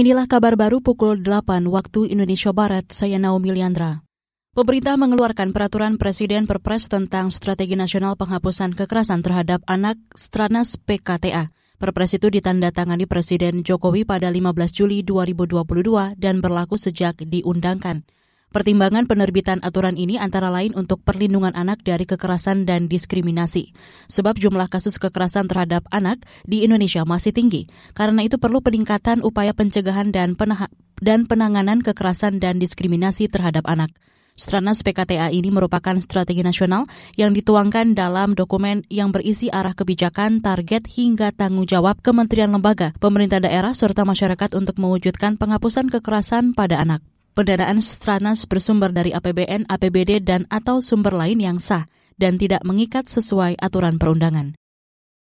Inilah kabar baru pukul 8 waktu Indonesia Barat, saya Naomi Liandra. Pemerintah mengeluarkan peraturan Presiden Perpres tentang Strategi Nasional Penghapusan Kekerasan Terhadap Anak Stranas PKTA. Perpres itu ditandatangani Presiden Jokowi pada 15 Juli 2022 dan berlaku sejak diundangkan. Pertimbangan penerbitan aturan ini antara lain untuk perlindungan anak dari kekerasan dan diskriminasi. Sebab jumlah kasus kekerasan terhadap anak di Indonesia masih tinggi. Karena itu perlu peningkatan upaya pencegahan dan, dan penanganan kekerasan dan diskriminasi terhadap anak. Stranas PKTA ini merupakan strategi nasional yang dituangkan dalam dokumen yang berisi arah kebijakan, target, hingga tanggung jawab kementerian lembaga, pemerintah daerah, serta masyarakat untuk mewujudkan penghapusan kekerasan pada anak. Pendanaan Stranas bersumber dari APBN, APBD, dan atau sumber lain yang sah dan tidak mengikat sesuai aturan perundangan.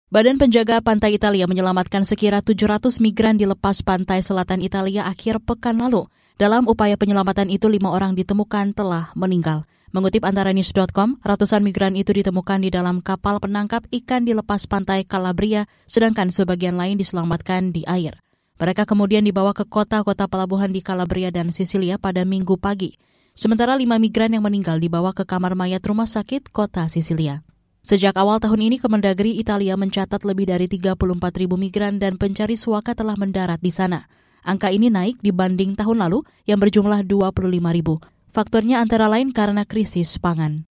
Badan Penjaga Pantai Italia menyelamatkan sekira 700 migran di lepas pantai selatan Italia akhir pekan lalu. Dalam upaya penyelamatan itu, lima orang ditemukan telah meninggal. Mengutip antara news.com, ratusan migran itu ditemukan di dalam kapal penangkap ikan di lepas pantai Calabria, sedangkan sebagian lain diselamatkan di air. Mereka kemudian dibawa ke kota-kota pelabuhan di Calabria dan Sisilia pada minggu pagi. Sementara lima migran yang meninggal dibawa ke kamar mayat rumah sakit kota Sisilia. Sejak awal tahun ini, Kemendagri Italia mencatat lebih dari 34 ribu migran dan pencari suaka telah mendarat di sana. Angka ini naik dibanding tahun lalu yang berjumlah 25 ribu. Faktornya antara lain karena krisis pangan.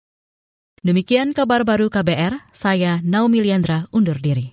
Demikian kabar baru KBR, saya Naomi Liandra undur diri.